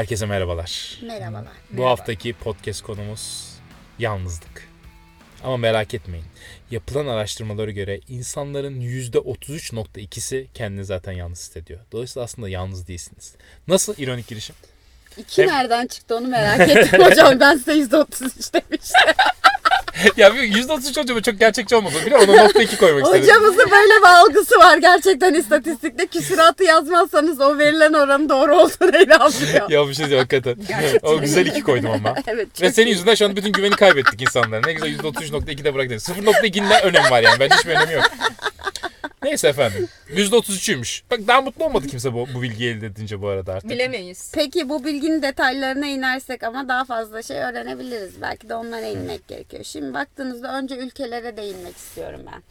Herkese merhabalar. Merhabalar. Bu Merhaba. haftaki podcast konumuz yalnızlık. Ama merak etmeyin. Yapılan araştırmalara göre insanların %33.2'si kendini zaten yalnız hissediyor. Dolayısıyla aslında yalnız değilsiniz. Nasıl ironik girişim? İki Hem- nereden çıktı onu merak ettim hocam. Ben size %33 demiştim. ya bir %33 olunca çok gerçekçi olmadı. Bir de ona nokta iki koymak istedim. Hocamızın böyle bir algısı var gerçekten istatistikte. Küsuratı yazmazsanız o verilen oranın doğru olduğuna inanmıyor. ya bir şey diyor hakikaten. Gerçekten. O güzel iki koydum ama. evet. Ve senin yüzünden şu an bütün güveni kaybettik insanlara. Ne güzel %33.2'de bırak dedim. 0.2'nin ne önemi var yani? Bence hiçbir önemi yok. Neyse efendim. %33'üymüş. Bak daha mutlu olmadı kimse bu, bu bilgiyi elde edince bu arada artık. Bilemeyiz. Peki bu bilginin detaylarına inersek ama daha fazla şey öğrenebiliriz. Belki de onlara inmek gerekiyor. Şimdi baktığınızda önce ülkelere değinmek istiyorum ben.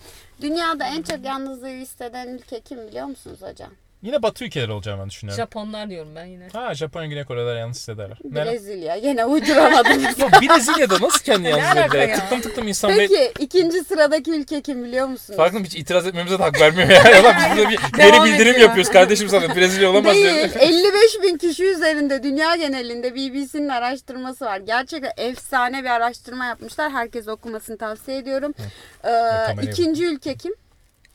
Dünyada en çok yalnızlığı hisseden ülke kim biliyor musunuz hocam? Yine batı ülkeler olacağını ben düşünüyorum. Japonlar diyorum ben yine. ha Japonya, Güney Kore'ler yalnız hissederler. Brezilya. Yine uyduramadım. Ya Brezilya'da nasıl kendi yalnız ya? Tıklım tıklım insan. Peki ikinci sıradaki ülke kim biliyor musunuz? Farkında hiç itiraz etmemize de hak vermiyor ya. ya lan biz burada bir geri bildirim ediyor. yapıyoruz kardeşim sana. Brezilya olamaz Değil. diyorum. 55 bin kişi üzerinde dünya genelinde BBC'nin araştırması var. Gerçekten efsane bir araştırma yapmışlar. Herkes okumasını tavsiye ediyorum. Ee, kamerayı- ikinci ülke kim?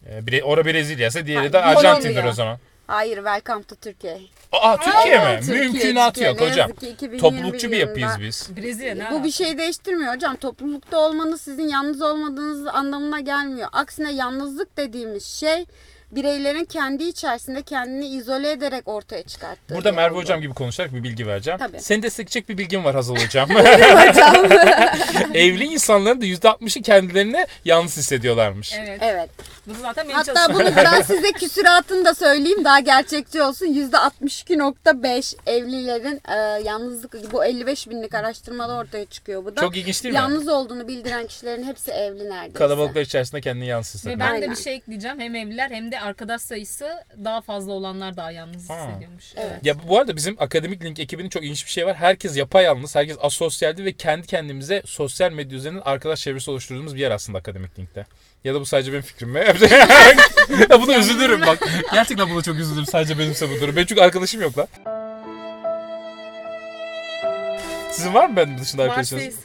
Ee, Ora Brezilya ise diğeri de. Arjantin'dir o zaman. Hayır, Welcome to Türkiye. Aa Türkiye mi? Türkiye, Mümkünatı Türkiye. yok Ne hocam. yazık ki 2021 Toplulukçu bir yılında- yapıyız biz. Brezilya ne Bu bir şey değiştirmiyor hocam. Toplulukta olmanız sizin yalnız olmadığınız anlamına gelmiyor. Aksine yalnızlık dediğimiz şey bireylerin kendi içerisinde kendini izole ederek ortaya çıkarttığı. Burada Merve olgu. Hocam gibi konuşarak bir bilgi vereceğim. Tabii. Seni destekleyecek bir bilgim var Hazal Hocam. hocam. Evli insanların da %60'ı kendilerini yalnız hissediyorlarmış. Evet. evet. Bu zaten benim Hatta bunu ben size küsuratını da söyleyeyim daha gerçekçi olsun. %62.5 evlilerin e, yalnızlık bu 55 binlik araştırmada ortaya çıkıyor bu da. Çok ilginç değil mi? Yalnız olduğunu bildiren kişilerin hepsi evli neredeyse. Kalabalıklar içerisinde kendini yalnız Ve hissediyor. ben de Aynen. bir şey ekleyeceğim. Hem evliler hem de arkadaş sayısı daha fazla olanlar daha yalnız Ha. hissediyormuş. Evet. Evet. Ya bu arada bizim Akademik Link ekibinin çok ilginç bir şey var. Herkes yapayalnız, herkes asosyaldi ve kendi kendimize sosyal medya üzerinden arkadaş çevresi oluşturduğumuz bir yer aslında Akademik Link'te. Ya da bu sadece benim fikrim mi? ya buna üzülürüm bak. Gerçekten buna çok üzülürüm. Sadece benimse bu durum. Benim çünkü arkadaşım yok lan. Sizin var mı benim dışında arkadaşınız? Varsayız.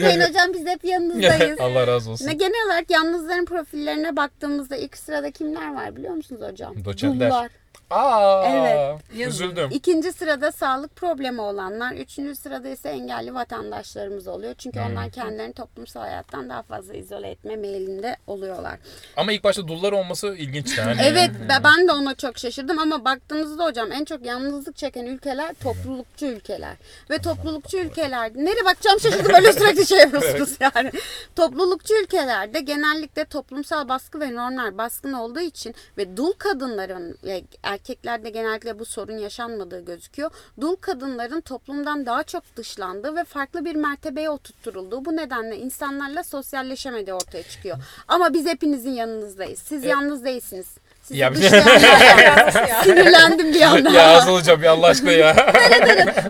Sayın hocam biz hep yanınızdayız. Allah razı olsun. Ne genel olarak yalnızların profillerine baktığımızda ilk sırada kimler var biliyor musunuz hocam? Doçentler. Dullar. Aa, Evet. Yazın. üzüldüm. İkinci sırada sağlık problemi olanlar, üçüncü sırada ise engelli vatandaşlarımız oluyor. Çünkü Hmm. onlar kendilerini toplumsal hayattan daha fazla izole etme meyilinde oluyorlar. Ama ilk başta dullar olması ilginçti. Hani Evet ve ben de ona çok şaşırdım ama baktığınızda hocam en çok yalnızlık çeken ülkeler toplulukçu ülkeler. Ve toplulukçu ülkelerde nereye bakacağım şaşırdım böyle sürekli şey yapıyorsunuz yani. Toplulukçu ülkelerde genellikle toplumsal baskı ve normlar baskın olduğu için ve dul kadınların ve erkeklerde genellikle bu sorun yaşanmadığı gözüküyor. Dul kadınların toplumdan daha çok dışlandığı ve farklı bir mertebeye oturtturulduğu bu nedenle insanlarla sosyalleşemediği ortaya çıkıyor. Ama biz hepinizin yanınızdayız. Siz yalnız değilsiniz. Sizi Ya- var. Sinirlendim bir anda. ya Hazal hocam ya Allah aşkına ya.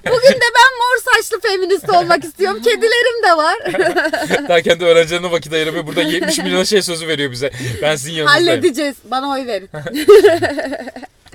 Bugün de ben mor saçlı feminist olmak istiyorum. Kedilerim de var. Daha kendi öğrencilerine vakit ayıramıyor. Burada 70 milyon şey sözü veriyor bize. Ben sizin yanınızdayım. Halledeceğiz. Bana oy verin.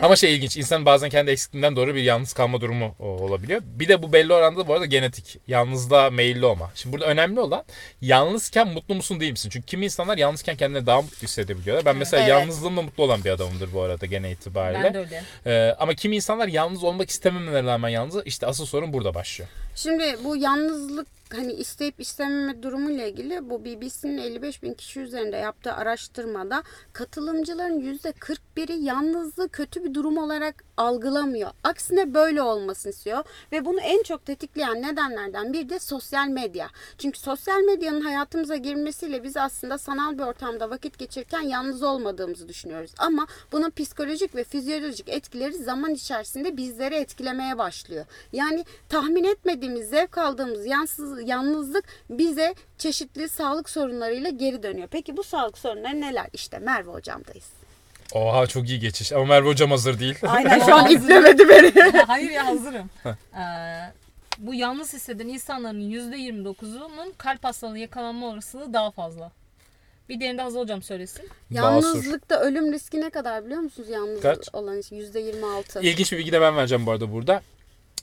Ama şey ilginç. insan bazen kendi eksikliğinden doğru bir yalnız kalma durumu olabiliyor. Bir de bu belli oranda bu arada genetik. Yalnızlığa meyilli olma. Şimdi burada önemli olan yalnızken mutlu musun değil misin? Çünkü kimi insanlar yalnızken kendini daha mutlu hissedebiliyorlar. Ben mesela Evet. yalnızlığımla mutlu olan bir adamımdır bu arada gene itibariyle. Ben de öyle. Ee, ama kimi insanlar yalnız olmak istememelerine rağmen yalnız. İşte asıl sorun burada başlıyor. Şimdi bu yalnızlık hani isteyip istememe durumuyla ilgili bu BBC'nin 55 bin kişi üzerinde yaptığı araştırmada katılımcıların %41'i yalnızlığı kötü bir durum olarak algılamıyor. Aksine böyle olmasını istiyor ve bunu en çok tetikleyen nedenlerden biri de sosyal medya. Çünkü sosyal medyanın hayatımıza girmesiyle biz aslında sanal bir ortamda vakit geçirirken yalnız olmadığımızı düşünüyoruz. Ama bunun psikolojik ve fizyolojik etkileri zaman içerisinde bizleri etkilemeye başlıyor. Yani tahmin etmediğimiz, zevk aldığımız yansız, yalnızlık bize çeşitli sağlık sorunlarıyla geri dönüyor. Peki bu sağlık sorunları neler? İşte Merve hocamdayız. Oha çok iyi geçiş. Ama Merve hocam hazır değil. Aynen şu an iplemedi beni. Hayır ya hazırım. Ee, bu yalnız hisseden insanların %29'unun kalp hastalığı yakalanma olasılığı daha fazla. Bir diğerini de Hazal hocam söylesin. Yalnızlıkta ölüm riski ne kadar biliyor musunuz? Yalnız Kaç? olan için %26. İlginç bir bilgi de ben vereceğim bu arada burada.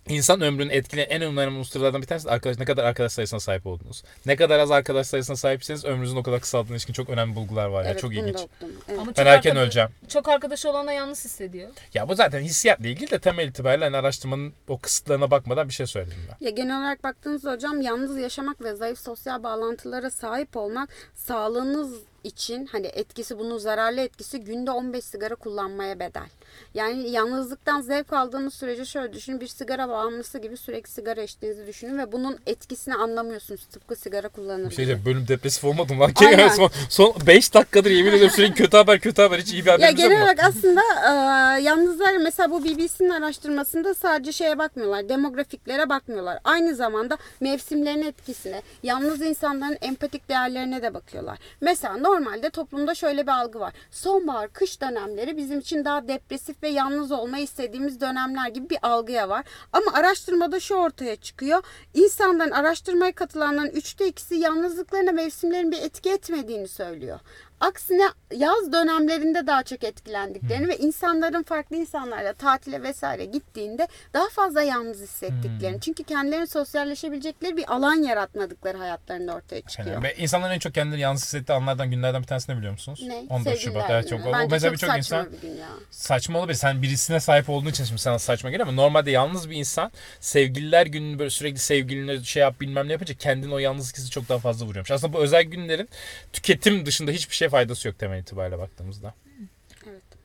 İnsan ömrünü etkileyen en önemli unsurlardan bir tanesi de arkadaş ne kadar arkadaş sayısına sahip oldunuz. Ne kadar az arkadaş sayısına sahipseniz ömrünüzün o kadar kısaldığına ilişkin çok önemli bulgular var ya. evet, çok bunu ilginç. okudum. Evet. Ama Ben çok erken arkadaş- öleceğim. Çok arkadaşı olana yalnız hissediyor. Ya bu zaten hissiyatla ilgili de temel itibariyle hani araştırmanın o kısıtlarına bakmadan bir şey söyledim ben. Ya genel olarak baktığınızda hocam yalnız yaşamak ve zayıf sosyal bağlantılara sahip olmak sağlığınız için hani etkisi bunun zararlı etkisi günde 15 sigara kullanmaya bedel. Yani yalnızlıktan zevk aldığınız sürece şöyle düşünün bir sigara bağımlısı gibi sürekli sigara içtiğinizi düşünün ve bunun etkisini anlamıyorsunuz tıpkı sigara kullanır Bir şey diyeceğim, bölüm depresif olmadım lan. Aynen. son, son 5 dakikadır yemin ediyorum sürekli kötü haber kötü haber hiç iyi bir Ya haberimiz yok genel olarak aslında e, yalnızlar mesela bu BBC'nin araştırmasında sadece şeye bakmıyorlar. Demografiklere bakmıyorlar. Aynı zamanda mevsimlerin etkisine, yalnız insanların empatik değerlerine de bakıyorlar. Mesela normalde toplumda şöyle bir algı var. Sonbahar, kış dönemleri bizim için daha depresif ve yalnız olmayı istediğimiz dönemler gibi bir algıya var. Ama araştırmada şu ortaya çıkıyor. İnsanların araştırmaya katılanların üçte ikisi yalnızlıklarına mevsimlerin bir etki etmediğini söylüyor. Aksine yaz dönemlerinde daha çok etkilendiklerini ve insanların farklı insanlarla tatile vesaire gittiğinde daha fazla yalnız hissettiklerini. Çünkü kendilerini sosyalleşebilecekleri bir alan yaratmadıkları hayatlarında ortaya çıkıyor. Yani ve insanların en çok kendileri yalnız hissettiği anlardan günlerden bir tanesini biliyor musunuz? Ne? 14 Şubat. Evet, çok, günü. o, Bence mesela çok birçok saçma insan bir gün ya. saçma olabilir. Sen birisine sahip olduğun için şimdi sana saçma geliyor ama normalde yalnız bir insan sevgililer gününü böyle sürekli sevgiline şey yap bilmem ne yapınca kendini o yalnızlık hissi çok daha fazla vuruyormuş. Aslında bu özel günlerin tüketim dışında hiçbir şey faydası yok temel itibariyle baktığımızda.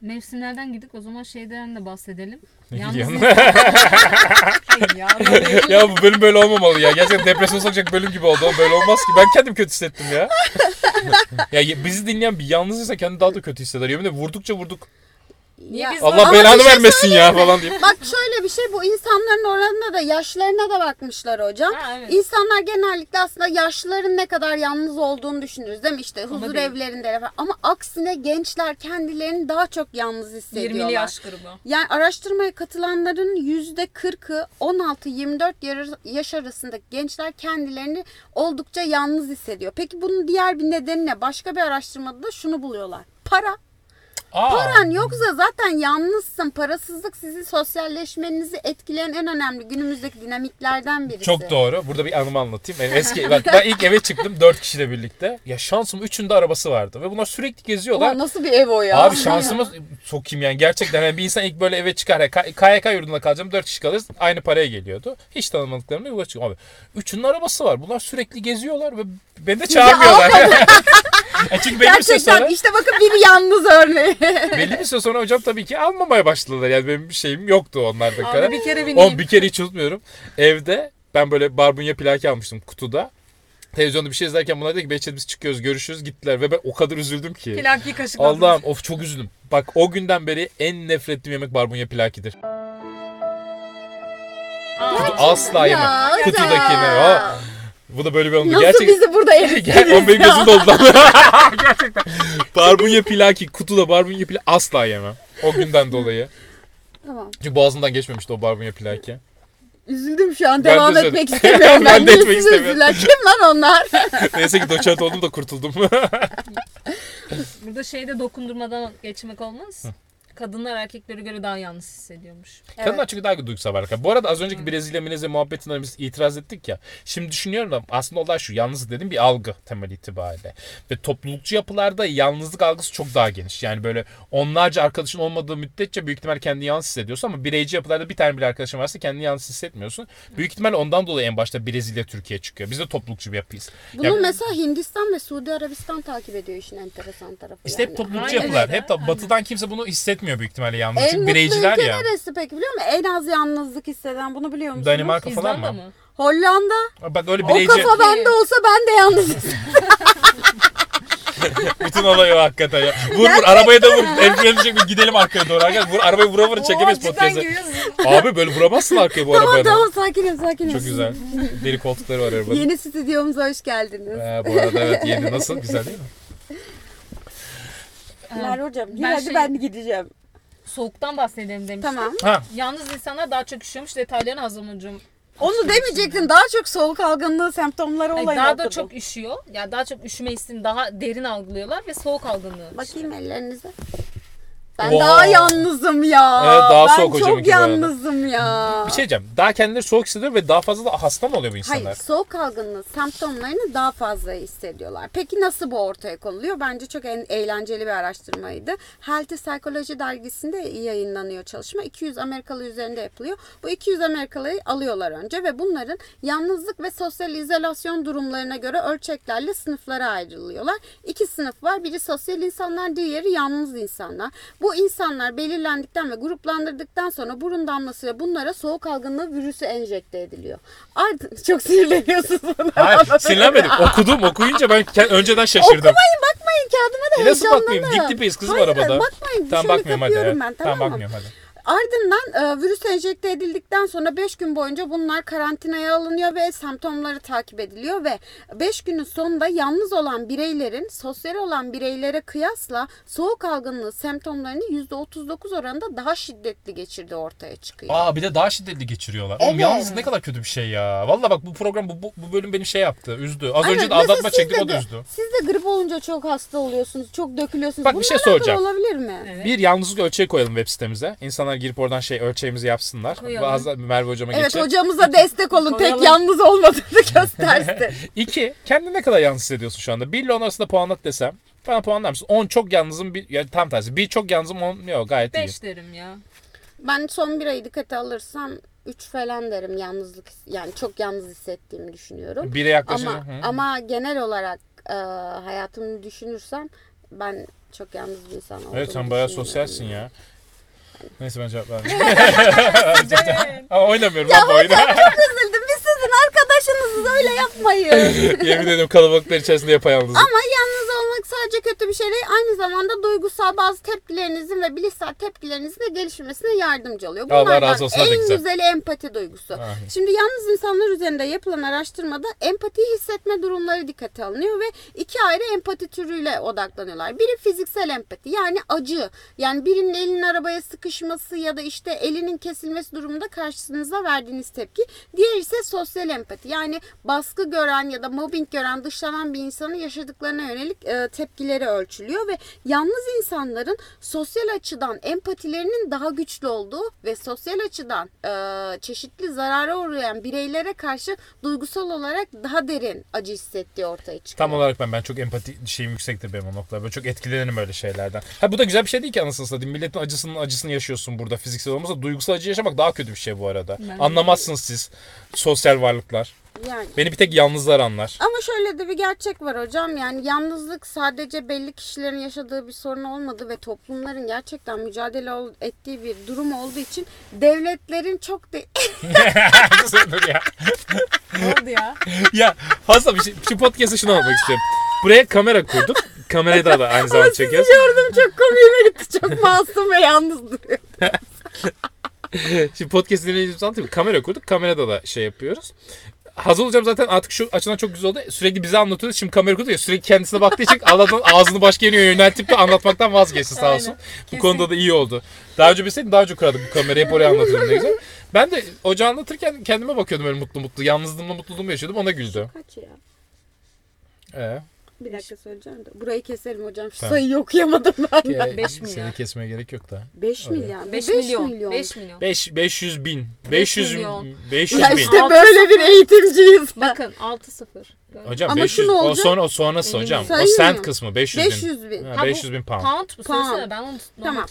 Mevsimlerden gidip o zaman şeyden de bahsedelim. Yalnız ya, bu bölüm böyle olmamalı ya. Gerçekten depresyon sokacak bölüm gibi oldu. Böyle olmaz ki. Ben kendim kötü hissettim ya. ya bizi dinleyen bir yalnızsa kendini daha da kötü hisseder. Yemin ederim vurdukça vurduk. Niye Ya- biz Allah Ama belanı şey vermesin ya falan diyeyim. Bak şöyle bir şey bu insanların oranında da yaşlarına da bakmışlar hocam. Ha, evet. İnsanlar genellikle aslında yaşlıların ne kadar yalnız olduğunu düşünürüz değil mi? İşte huzur değil. evlerinde falan. Ama aksine gençler kendilerini daha çok yalnız hissediyorlar. 20'li yaş grubu. Yani araştırmaya katılanların yüzde 40'ı 16-24 yar- yaş arasındaki gençler kendilerini oldukça yalnız hissediyor. Peki bunun diğer bir nedeni ne? Başka bir araştırmada da şunu buluyorlar. Para. Aa, Paran yoksa zaten yalnızsın. Parasızlık sizi sosyalleşmenizi etkileyen en önemli günümüzdeki dinamiklerden birisi. Çok doğru. Burada bir anımı anlatayım. Benim eski, bak ben ilk eve çıktım dört kişiyle birlikte. Ya şansım üçünde arabası vardı. Ve bunlar sürekli geziyorlar. Ulan nasıl bir ev o ya? Abi şansımız sokayım yani gerçekten yani bir insan ilk böyle eve çıkar ya, KYK yurdunda kalacağım 4 kişi kalırız aynı paraya geliyordu. Hiç tanımadıklarımla yola çıkıyor. Abi üçünün arabası var bunlar sürekli geziyorlar ve beni de çağırmıyorlar. E çünkü süre Gerçekten sonra işte bakın bir yalnız örneği. belli bir süre sonra hocam tabii ki almamaya başladılar. Yani benim bir şeyim yoktu onlarda kadar. Abi bir kere bineyim. Oğlum bir kere hiç unutmuyorum. Evde ben böyle barbunya plaki almıştım kutuda. Televizyonda bir şey izlerken bunlar dedi ki Behçet biz çıkıyoruz görüşürüz gittiler ve ben o kadar üzüldüm ki. Plaki kaşık Allah'ım of çok üzüldüm. Bak o günden beri en nefret ettiğim yemek barbunya plakidir. Kutu asla yemem. Kutudakini. ya. Bu da böyle bir anı. Nasıl Gerçek, bizi burada Gel, erittiniz o benim gözüm doldu lan. Gerçekten. Barbunya plaki, kutuda barbunya plaki asla yemem. O günden dolayı. Tamam. Çünkü boğazımdan geçmemişti o barbunya plaki. Üzüldüm şu an. Ben de Devam üzüldüm. etmek istemiyorum. Ben ben de de etmek istemiyorum. Kim lan onlar? Neyse ki doçent oldum da kurtuldum. Burada şeyde dokundurmadan geçmek olmaz. Kadınlar erkeklere göre daha yalnız hissediyormuş. Kadınlar çünkü daha duygusal var. Bu arada az önceki Brezilya Minezya muhabbetinden biz itiraz ettik ya. Şimdi düşünüyorum da aslında olay şu. Yalnız dedim bir algı temel itibariyle. Ve toplulukçu yapılarda yalnızlık algısı çok daha geniş. Yani böyle onlarca arkadaşın olmadığı müddetçe büyük ihtimal kendini yalnız hissediyorsun ama bireyci yapılarda bir tane bile arkadaşın varsa kendini yalnız hissetmiyorsun. Büyük ihtimal ondan dolayı en başta Brezilya Türkiye çıkıyor. Biz de toplulukçu bir yapıyız. Bunu Ya- mesela Hindistan ve Suudi Arabistan takip ediyor işin enteresan tarafı. İşte yani. hep toplulukçu Aynen yapılar. öyle, Hep de aynen. batıdan kimse bunu hissetmiyor büyük ihtimalle yalnız. En Çünkü mutlu bireyciler ülke ya. neresi peki biliyor musun? En az yalnızlık hisseden bunu biliyor musunuz? Danimarka falan İzlanda mı? Hollanda. Bak öyle O bireyci. kafadan da olsa ben de yalnız. Bütün olay o hakikaten ya. Vur vur arabaya da vur. El freni çek bir gidelim arkaya doğru. Arkadaşlar vur arabayı vura vura çekemeyiz cidden podcast'ı. Abi böyle vuramazsın arkaya bu tamam arabayla. tamam sakinim sakinim. Çok güzel. Deri koltukları var arabanın. Yeni stüdyomuza hoş geldiniz. Ee, bu arada evet yeni nasıl? Güzel değil mi? Merve hocam gir Ben hadi şey- ben gideceğim. Soğuktan bahsedelim demiştim. Tamam. Ha Yalnız insanlar daha çok üşüyormuş. Detaylarını Hazım hocam Onu demeyecektin. Daha çok soğuk algınlığı semptomları Hayır, olayı daha da okudum. çok üşüyor. Yani daha çok üşüme hissini daha derin algılıyorlar ve soğuk algınlığı. Bakayım ellerinize. Ben Oo. daha yalnızım ya. Evet, daha ben soğuk hocam çok iki bu arada. yalnızım ya. Bir şey diyeceğim. Daha kendileri soğuk hissediyor ve daha fazla da hasta mı oluyor bu insanlar? Hayır, soğuk algınlığı semptomlarını daha fazla hissediyorlar. Peki nasıl bu ortaya konuluyor? Bence çok en eğlenceli bir araştırmaydı. Healthy Psychology dergisinde yayınlanıyor çalışma. 200 Amerikalı üzerinde yapılıyor. Bu 200 Amerikalıyı alıyorlar önce ve bunların yalnızlık ve sosyal izolasyon durumlarına göre ölçeklerle sınıflara ayrılıyorlar. İki sınıf var. Biri sosyal insanlar, diğeri yalnız insanlar. Bu insanlar belirlendikten ve gruplandırdıktan sonra burun damlasıyla bunlara soğuk algınlığı virüsü enjekte ediliyor. Art çok sinirleniyorsunuz buna. Hayır sinirlenmedim. Okudum okuyunca ben önceden şaşırdım. Okumayın bakmayın kağıdıma da E nasıl bakmayayım? Dip dipeyiz kızım Hayır, arabada. bakmayın. Tamam Şöyle bakmıyorum hadi. Ben, tamam, tamam mı? bakmıyorum hadi. Ardından e, virüs enjekte edildikten sonra 5 gün boyunca bunlar karantinaya alınıyor ve semptomları takip ediliyor ve 5 günün sonunda yalnız olan bireylerin sosyal olan bireylere kıyasla soğuk algınlığı semptomlarını %39 oranında daha şiddetli geçirdiği ortaya çıkıyor. Aa bir de daha şiddetli geçiriyorlar. Oğlum Evet. yalnız ne kadar kötü bir şey ya. Valla bak bu program bu, bu, bu bölüm beni şey yaptı. Üzdü. Az önce Evet, de mesela aldatma çektik de- o da üzdü. Siz de grip olunca çok hasta oluyorsunuz, çok dökülüyorsunuz. Bak bir şey Bununla soracağım. olabilir mi? Evet. Bir yalnızlık ölçeği koyalım web sitemize. İnsanlar girip oradan şey ölçeğimizi yapsınlar. Koyalım. Bazı Merve hocama Evet geçecek. hocamıza destek olun. Tek Koyalım. yalnız olmadığını göstersin. İki, kendini ne kadar yalnız hissediyorsun şu anda? 1 ile 10 arasında puanlat desem. Bana puanlar mısın? 10 çok yalnızım, bir, yani tam tersi. 1 çok yalnızım, 10 yok gayet iyi. 5 derim ya. ben son bir ayı dikkate alırsam 3 falan derim yalnızlık yani çok yalnız hissettiğimi düşünüyorum. 1'e yaklaşınca. Ama hı. ama genel olarak e, hayatımı düşünürsem ben çok yalnız bir insan olduğumu Evet sen bayağı sosyalsin ya. Neyse ben cevap vermeyeyim. Ama oynamıyorum ben bu oyunu. Üzüldüm. Biz sizin arkadaşınızız öyle yapmayın. Yemin ediyorum kalabalıklar içerisinde yapayalnızım. Ama yalnız olmak sadece kötü bir şey değil. Aynı zamanda duygusal bazı tepkilerinizin ve bilişsel tepkilerinizin de gelişmesine yardımcı oluyor. Allah Bunlardan razı olsun, hadi en güzel. güzeli empati duygusu. Aynen. Şimdi yalnız insanlar üzerinde yapılan araştırmada empatiyi hissetme durumları dikkate alınıyor ve iki ayrı empati türüyle odaklanıyorlar. Biri fiziksel empati yani acı. Yani birinin elinin arabaya sıkışması ya da işte elinin kesilmesi durumunda karşınıza verdiğiniz tepki. Diğer ise sosyal empati. Yani baskı gören ya da mobbing gören dışlanan bir insanın yaşadıklarına yönelik e, tepkileri ölçülüyor ve yalnız insanların sosyal açıdan empatilerinin daha güçlü olduğu ve sosyal açıdan e, çeşitli zarara uğrayan bireylere karşı duygusal olarak daha derin acı hissettiği ortaya çıkıyor. Tam olarak ben ben çok empati şeyim yüksektir benim o noktada. Böyle çok etkilenirim öyle şeylerden. Ha bu da güzel bir şey değil ki anasını satayım. Milletin acısının acısını yaşıyorsun burada fiziksel olmasa duygusal acı yaşamak daha kötü bir şey bu arada. Ben- Anlamazsınız siz sosyal varlıklar. Yani. Beni bir tek yalnızlar anlar. Ama şöyle de bir gerçek var hocam. Yani yalnızlık sadece belli kişilerin yaşadığı bir sorun olmadı ve toplumların gerçekten mücadele ettiği bir durum olduğu için devletlerin çok de Dur ya. Ne oldu ya? ya Hasan bir şey, şu podcast'a şunu almak istiyorum. Buraya kamera kurduk. Kamerayı da, da aynı zamanda çekiyoruz. gördüm çok komiğime gitti. Çok masum ve yalnız duruyor. Şimdi podcast dinleyicimiz anlatayım. Kamera kurduk. Kamerada da şey yapıyoruz. Hazır olacağım zaten artık şu açıdan çok güzel oldu. Sürekli bize anlatıyordu. Şimdi kamera kurdu ya sürekli kendisine baktığı için Allah'tan ağzını başka yere yöneltip de anlatmaktan vazgeçti sağ olsun. Aynen. Bu konuda da iyi oldu. Daha önce bilseydim daha önce kurardık bu kamerayı. Hep oraya anlatıyordum ne güzel. Ben de hoca anlatırken kendime bakıyordum öyle mutlu mutlu. Yalnızlığımla mutluluğumu yaşıyordum. Ona güldü. Kaç ya? Ee, Bir dakika söyleyeceğim de. Burayı keserim hocam. Şu Tamam. sayıyı okuyamadım ben. e, Beş Seni milyar. kesmeye gerek yok da. 5 Öyle. milyar. 5 5 milyon. milyon. 5 milyon. 5 500 bin. Beş 500 milyon. 500 Ya bin. işte böyle bir eğitimciyiz. Bakın 6-0. Hocam Ama 500 şu ne o olacak? sonra o sonrası hocam. O Sayıyor cent mu? kısmı 500 bin. 500 bin. Ha, Ha, bu 500 bin pound. Pound mu? Pound. Söylesene ben onu Tamam.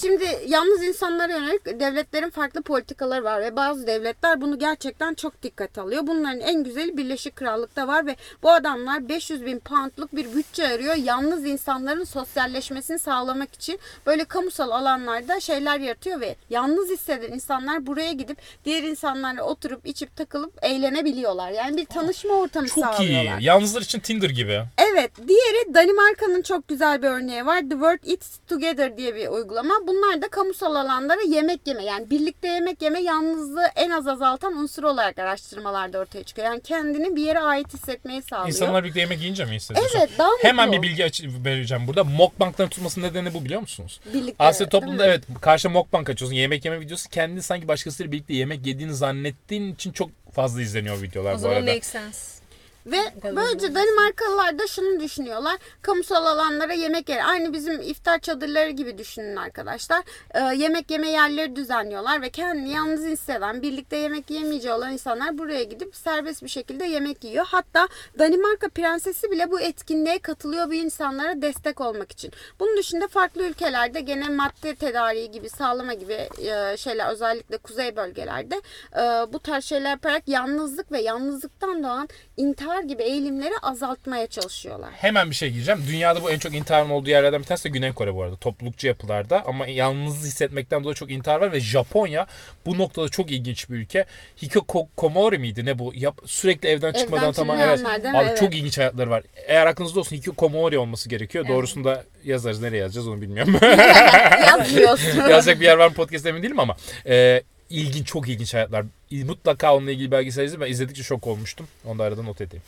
Şimdi yalnız insanlara yönelik devletlerin farklı politikaları var ve bazı devletler bunu gerçekten çok dikkat alıyor. Bunların en güzeli Birleşik Krallık'ta var ve bu adamlar 500 bin poundluk bir bütçe arıyor. Yalnız insanların sosyalleşmesini sağlamak için böyle kamusal alanlarda şeyler yaratıyor ve yalnız hisseden insanlar buraya gidip diğer insanlarla oturup içip takılıp eğlenebiliyorlar. Yani bir tanışma ortamı Çok iyi. Yalnızlar için Tinder gibi. Evet diğeri Danimarka'nın çok güzel bir örneği var. The World Eats Together diye bir uygulama. Bunlar da kamusal alanlara yemek yeme, yani birlikte yemek yeme yalnızlığı en az azaltan unsur olarak araştırmalarda ortaya çıkıyor. Yani kendini bir yere ait hissetmeyi sağlıyor. İnsanlar birlikte yemek yiyince mi hissediyorsun? Evet, daha mutlu. Hemen bir bilgi aç- vereceğim burada. Mukbang'ların tutmasının nedeni bu biliyor musunuz? Birlikte, toplumunda mi? evet karşı mukbang açıyorsun. Yemek yeme videosu kendini sanki başkasıyla birlikte yemek yediğini zannettiğin için çok fazla izleniyor videolar O bu zaman arada. make sense. Ve böylece. Danimarkalılar da şunu düşünüyorlar. Kamusal alanlara yemek yer. Aynı bizim iftar çadırları gibi düşünün arkadaşlar. Ee, yemek yeme yerleri düzenliyorlar ve kendini yalnız hisseden, birlikte yemek yemeyeceği olan insanlar buraya gidip serbest bir şekilde yemek yiyor. Hatta Danimarka prensesi bile bu etkinliğe katılıyor bu insanlara destek olmak için. Bunun dışında farklı ülkelerde gene madde tedariği gibi, sağlama gibi e, şeyler özellikle kuzey bölgelerde e, bu tarz şeyler yaparak yalnızlık ve yalnızlıktan doğan intihar gibi eğilimleri azaltmaya çalışıyorlar. Hemen bir şey gireceğim. Dünyada bu en çok intiharın olduğu yerlerden bir tanesi de Güney Kore bu arada. Toplulukçu yapılarda ama yalnız hissetmekten dolayı çok intihar var ve Japonya bu noktada çok ilginç bir ülke. Hikikomori miydi ne bu? Yap, sürekli evden çıkmadan tamam evet. Abi Evet. çok ilginç hayatları var. Eğer aklınızda olsun Hikikomori olması gerekiyor. Evet. Doğrusunu da yazarız. Nereye yazacağız onu bilmiyorum. Yazmıyorsun. Yazacak bir yer var mı podcast emin değilim ama e, ilginç çok ilginç hayatlar. Mutlaka onunla ilgili belgesel izledim. Ben izledikçe şok olmuştum. Onu da arada not edeyim.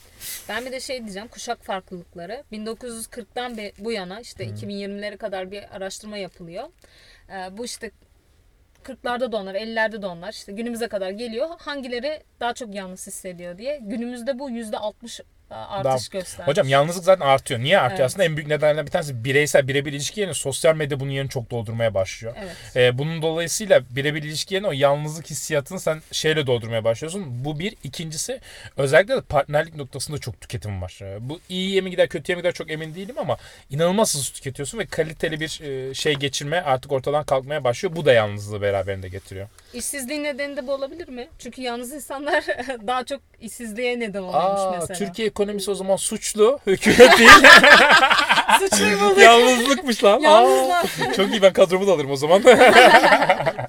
Ben bir de şey diyeceğim kuşak farklılıkları. 1940'tan be- bu yana işte 2020'lere kadar bir araştırma yapılıyor. Ee, bu işte 40'larda da onlar, 50'lerde de onlar işte günümüze kadar geliyor. Hangileri daha çok yalnız hissediyor diye. Günümüzde bu %60 artış göstermiş. Hocam yalnızlık zaten artıyor. Niye artıyor? Evet. Aslında en büyük nedenlerden bir tanesi bireysel birebir ilişki yerine sosyal medya bunun yerini çok doldurmaya başlıyor. Evet. Ee, bunun dolayısıyla birebir ilişki yerine o yalnızlık hissiyatını sen şeyle doldurmaya başlıyorsun. Bu bir. ikincisi özellikle de partnerlik noktasında çok tüketim var. Ee, bu iyiye mi gider kötüye mi gider çok emin değilim ama inanılmaz hızlı tüketiyorsun ve kaliteli bir e, şey geçirme artık ortadan kalkmaya başlıyor. Bu da yalnızlığı beraberinde getiriyor. İşsizliğin nedeni de bu olabilir mi? Çünkü yalnız insanlar daha çok işsizliğe neden oluyormuş Aa, mesela. Türkiye ekonomisi o zaman suçlu. Hükümet değil. Suçluyu bulduk. Yalnızlıkmış lan. Aa, Yalnızlar. çok iyi ben kadromu da alırım o zaman.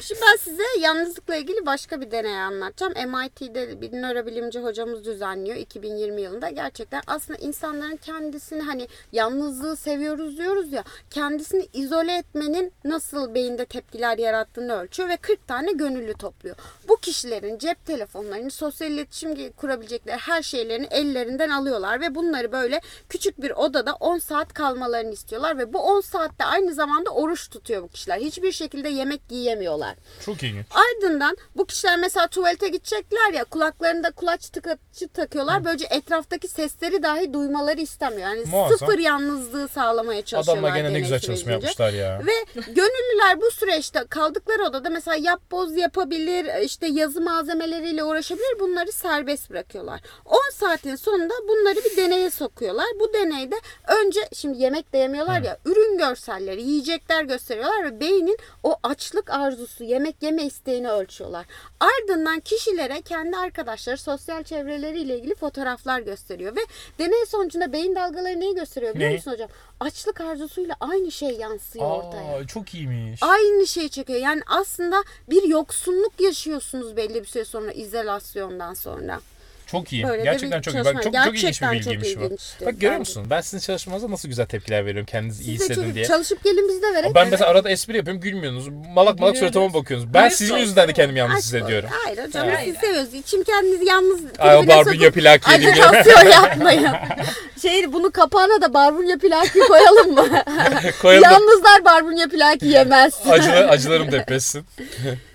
Şimdi ben size yalnızlıkla ilgili başka bir deney anlatacağım. MIT'de bir nörobilimci hocamız düzenliyor 2020 yılında. Gerçekten aslında insanların kendisini hani yalnızlığı seviyoruz diyoruz ya kendisini izole etmenin nasıl beyinde tepkiler yarattığını ölçüyor ve 40 tane gönüllü topluyor. Bu kişilerin cep telefonlarını, sosyal iletişim kurabilecekleri her şeylerini ellerinden alıyorlar ve bunları böyle küçük bir odada 10 saat kalmalarını istiyorlar ve bu 10 saatte aynı zamanda oruç tutuyor bu kişiler. Hiçbir şekilde yemek yiyemiyorlar. Çok ilginç. Ardından bu kişiler mesela tuvalete gidecekler ya kulaklarında kulaç tıkacı takıyorlar. Böylece etraftaki sesleri dahi duymaları istemiyor. Yani Muazzam. sıfır yalnızlığı sağlamaya çalışıyorlar. Adamlar gene ne güzel çalışma yapmışlar ya. Ve gönüllüler bu süreçte kaldıkları odada mesela yap boz yapabilir, işte yazı malzemeleriyle uğraşabilir. Bunları serbest bırakıyorlar. 10 saatin sonunda bunları bir deneye sokuyorlar. Bu deneyde önce şimdi yemek de yemiyorlar ya ürün görselleri, yiyecekler gösteriyorlar ve beynin o açlık arzusu, yemek yeme isteğini ölçüyorlar. Ardından kişilere kendi arkadaşları, sosyal çevreleriyle ilgili fotoğraflar gösteriyor ve deney sonucunda beyin dalgaları neyi gösteriyor biliyor Neyi? musun hocam? Açlık arzusuyla aynı şey yansıyor ortaya. Aa, çok iyiymiş. Aynı şey çekiyor. Yani aslında bir yoksunluk yaşıyorsunuz belli bir süre sonra izolasyondan sonra. Çok iyi. Böyle Gerçekten çok iyi. Bak çok, çok ilginç bir bilgiymiş bu. Bak görüyor bence. musun? Ben sizin çalışmanıza nasıl güzel tepkiler veriyorum kendinizi iyi Siz de hissedin diye. çalışıp gelin biz de verek. Ben mesela arada espri yapıyorum gülmüyorsunuz. Malak malak suratıma bakıyorsunuz. Ben sizin yüzünden de kendimi yalnız Aşk hissediyorum. Hayır hocam biz sizi seviyoruz. İçim kendinizi yalnız Ay o barbunya plak yedim ajitasyon yapmayın. Şey bunu kapağına da barbunya plaki koyalım mı? Koyalım. Yalnızlar barbunya plaki yemez. Acılar, acılarım depresin.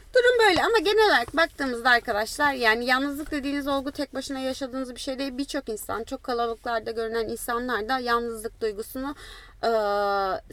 Böyle ama genel olarak baktığımızda arkadaşlar yani yalnızlık dediğiniz olgu tek başına yaşadığınız bir şey değil. Birçok insan, çok kalabalıklarda görünen insanlar da yalnızlık duygusunu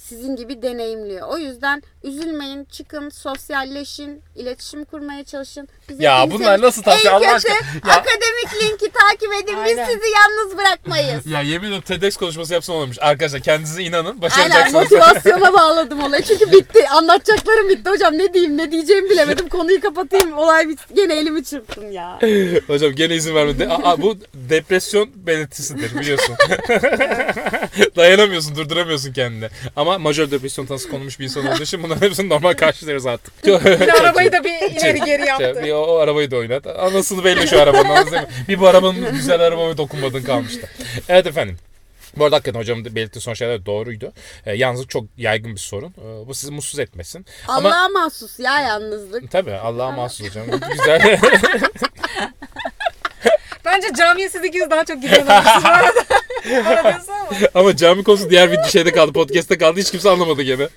sizin gibi deneyimliyor. O yüzden üzülmeyin, çıkın, sosyalleşin, iletişim kurmaya çalışın. Biz Ya bunlar nasıl tavsiye? Allah aşkına. Ya- akademik linki takip edin. Biz Aynen. sizi yalnız bırakmayız. Ya yemin ederim TEDx konuşması yapsam olurmuş. Arkadaşlar kendinize inanın. Aynen Başaracaksınız. motivasyona bağladım olayı. Çünkü bitti. Anlatacaklarım bitti hocam. Ne diyeyim ne diyeceğimi bilemedim. Konuyu kapatayım. Olay bitti. Gene elimi çırptım ya. Hocam gene izin vermedi. Aa, bu depresyon belirtisidir biliyorsun. Dayanamıyorsun, durduramıyorsun kendini. Ama majör depresyon tanısı konulmuş bir insan olduğu için bunların hepsini normal karşılıyoruz artık. Bir arabayı da bir ileri geri yaptı. Bir o, o arabayı da oynat. Anasını belli şu arabanın. anasını belli. Bir bu arabanın güzel arabama dokunmadın kalmıştı. Evet efendim. Bu arada hakikaten hocamın da belirttiği son şeyler doğruydu. E, yalnızlık çok yaygın bir sorun. E, bu sizi mutsuz etmesin. Ama Allah'a mahsus ya yalnızlık. tabii Allah'a mahsus hocam. Güzel. Bence camiye siz ikiniz daha çok gidiyorsunuz bu arada. Ama. Ama cami konusu diğer bir şeyde kaldı. Podcast'te kaldı. Hiç kimse anlamadı gene.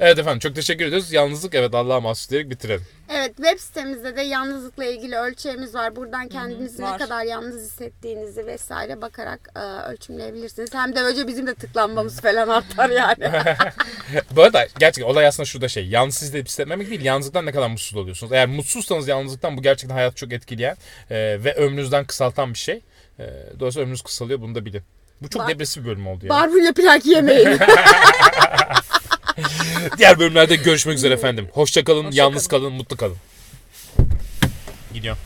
evet efendim çok teşekkür ediyoruz. Yalnızlık evet Allah'a mahsus diyerek bitirelim. Evet web sitemizde de yalnızlıkla ilgili ölçeğimiz var. Buradan kendinizi ne var. kadar yalnız hissettiğinizi vesaire bakarak e, ölçümleyebilirsiniz. Hem de önce bizim de tıklanmamız falan artar yani. Bu arada gerçekten olay aslında şurada şey. Yalnız hissedip hissetmemek değil. Yalnızlıktan ne kadar mutsuz oluyorsunuz. Eğer mutsuzsanız yalnızlıktan bu gerçekten hayatı çok etkileyen e, ve ömrünüzden kısaltan bir şey. E, dolayısıyla ömrünüz kısalıyor bunu da bilin. Bu çok Bar- depresif bir bölüm oldu ya. Barbunle plak yemeyin. Diğer bölümlerde görüşmek üzere efendim. Hoşça kalın, Hoşça yalnız kalın. kalın, mutlu kalın. Gidiyorum.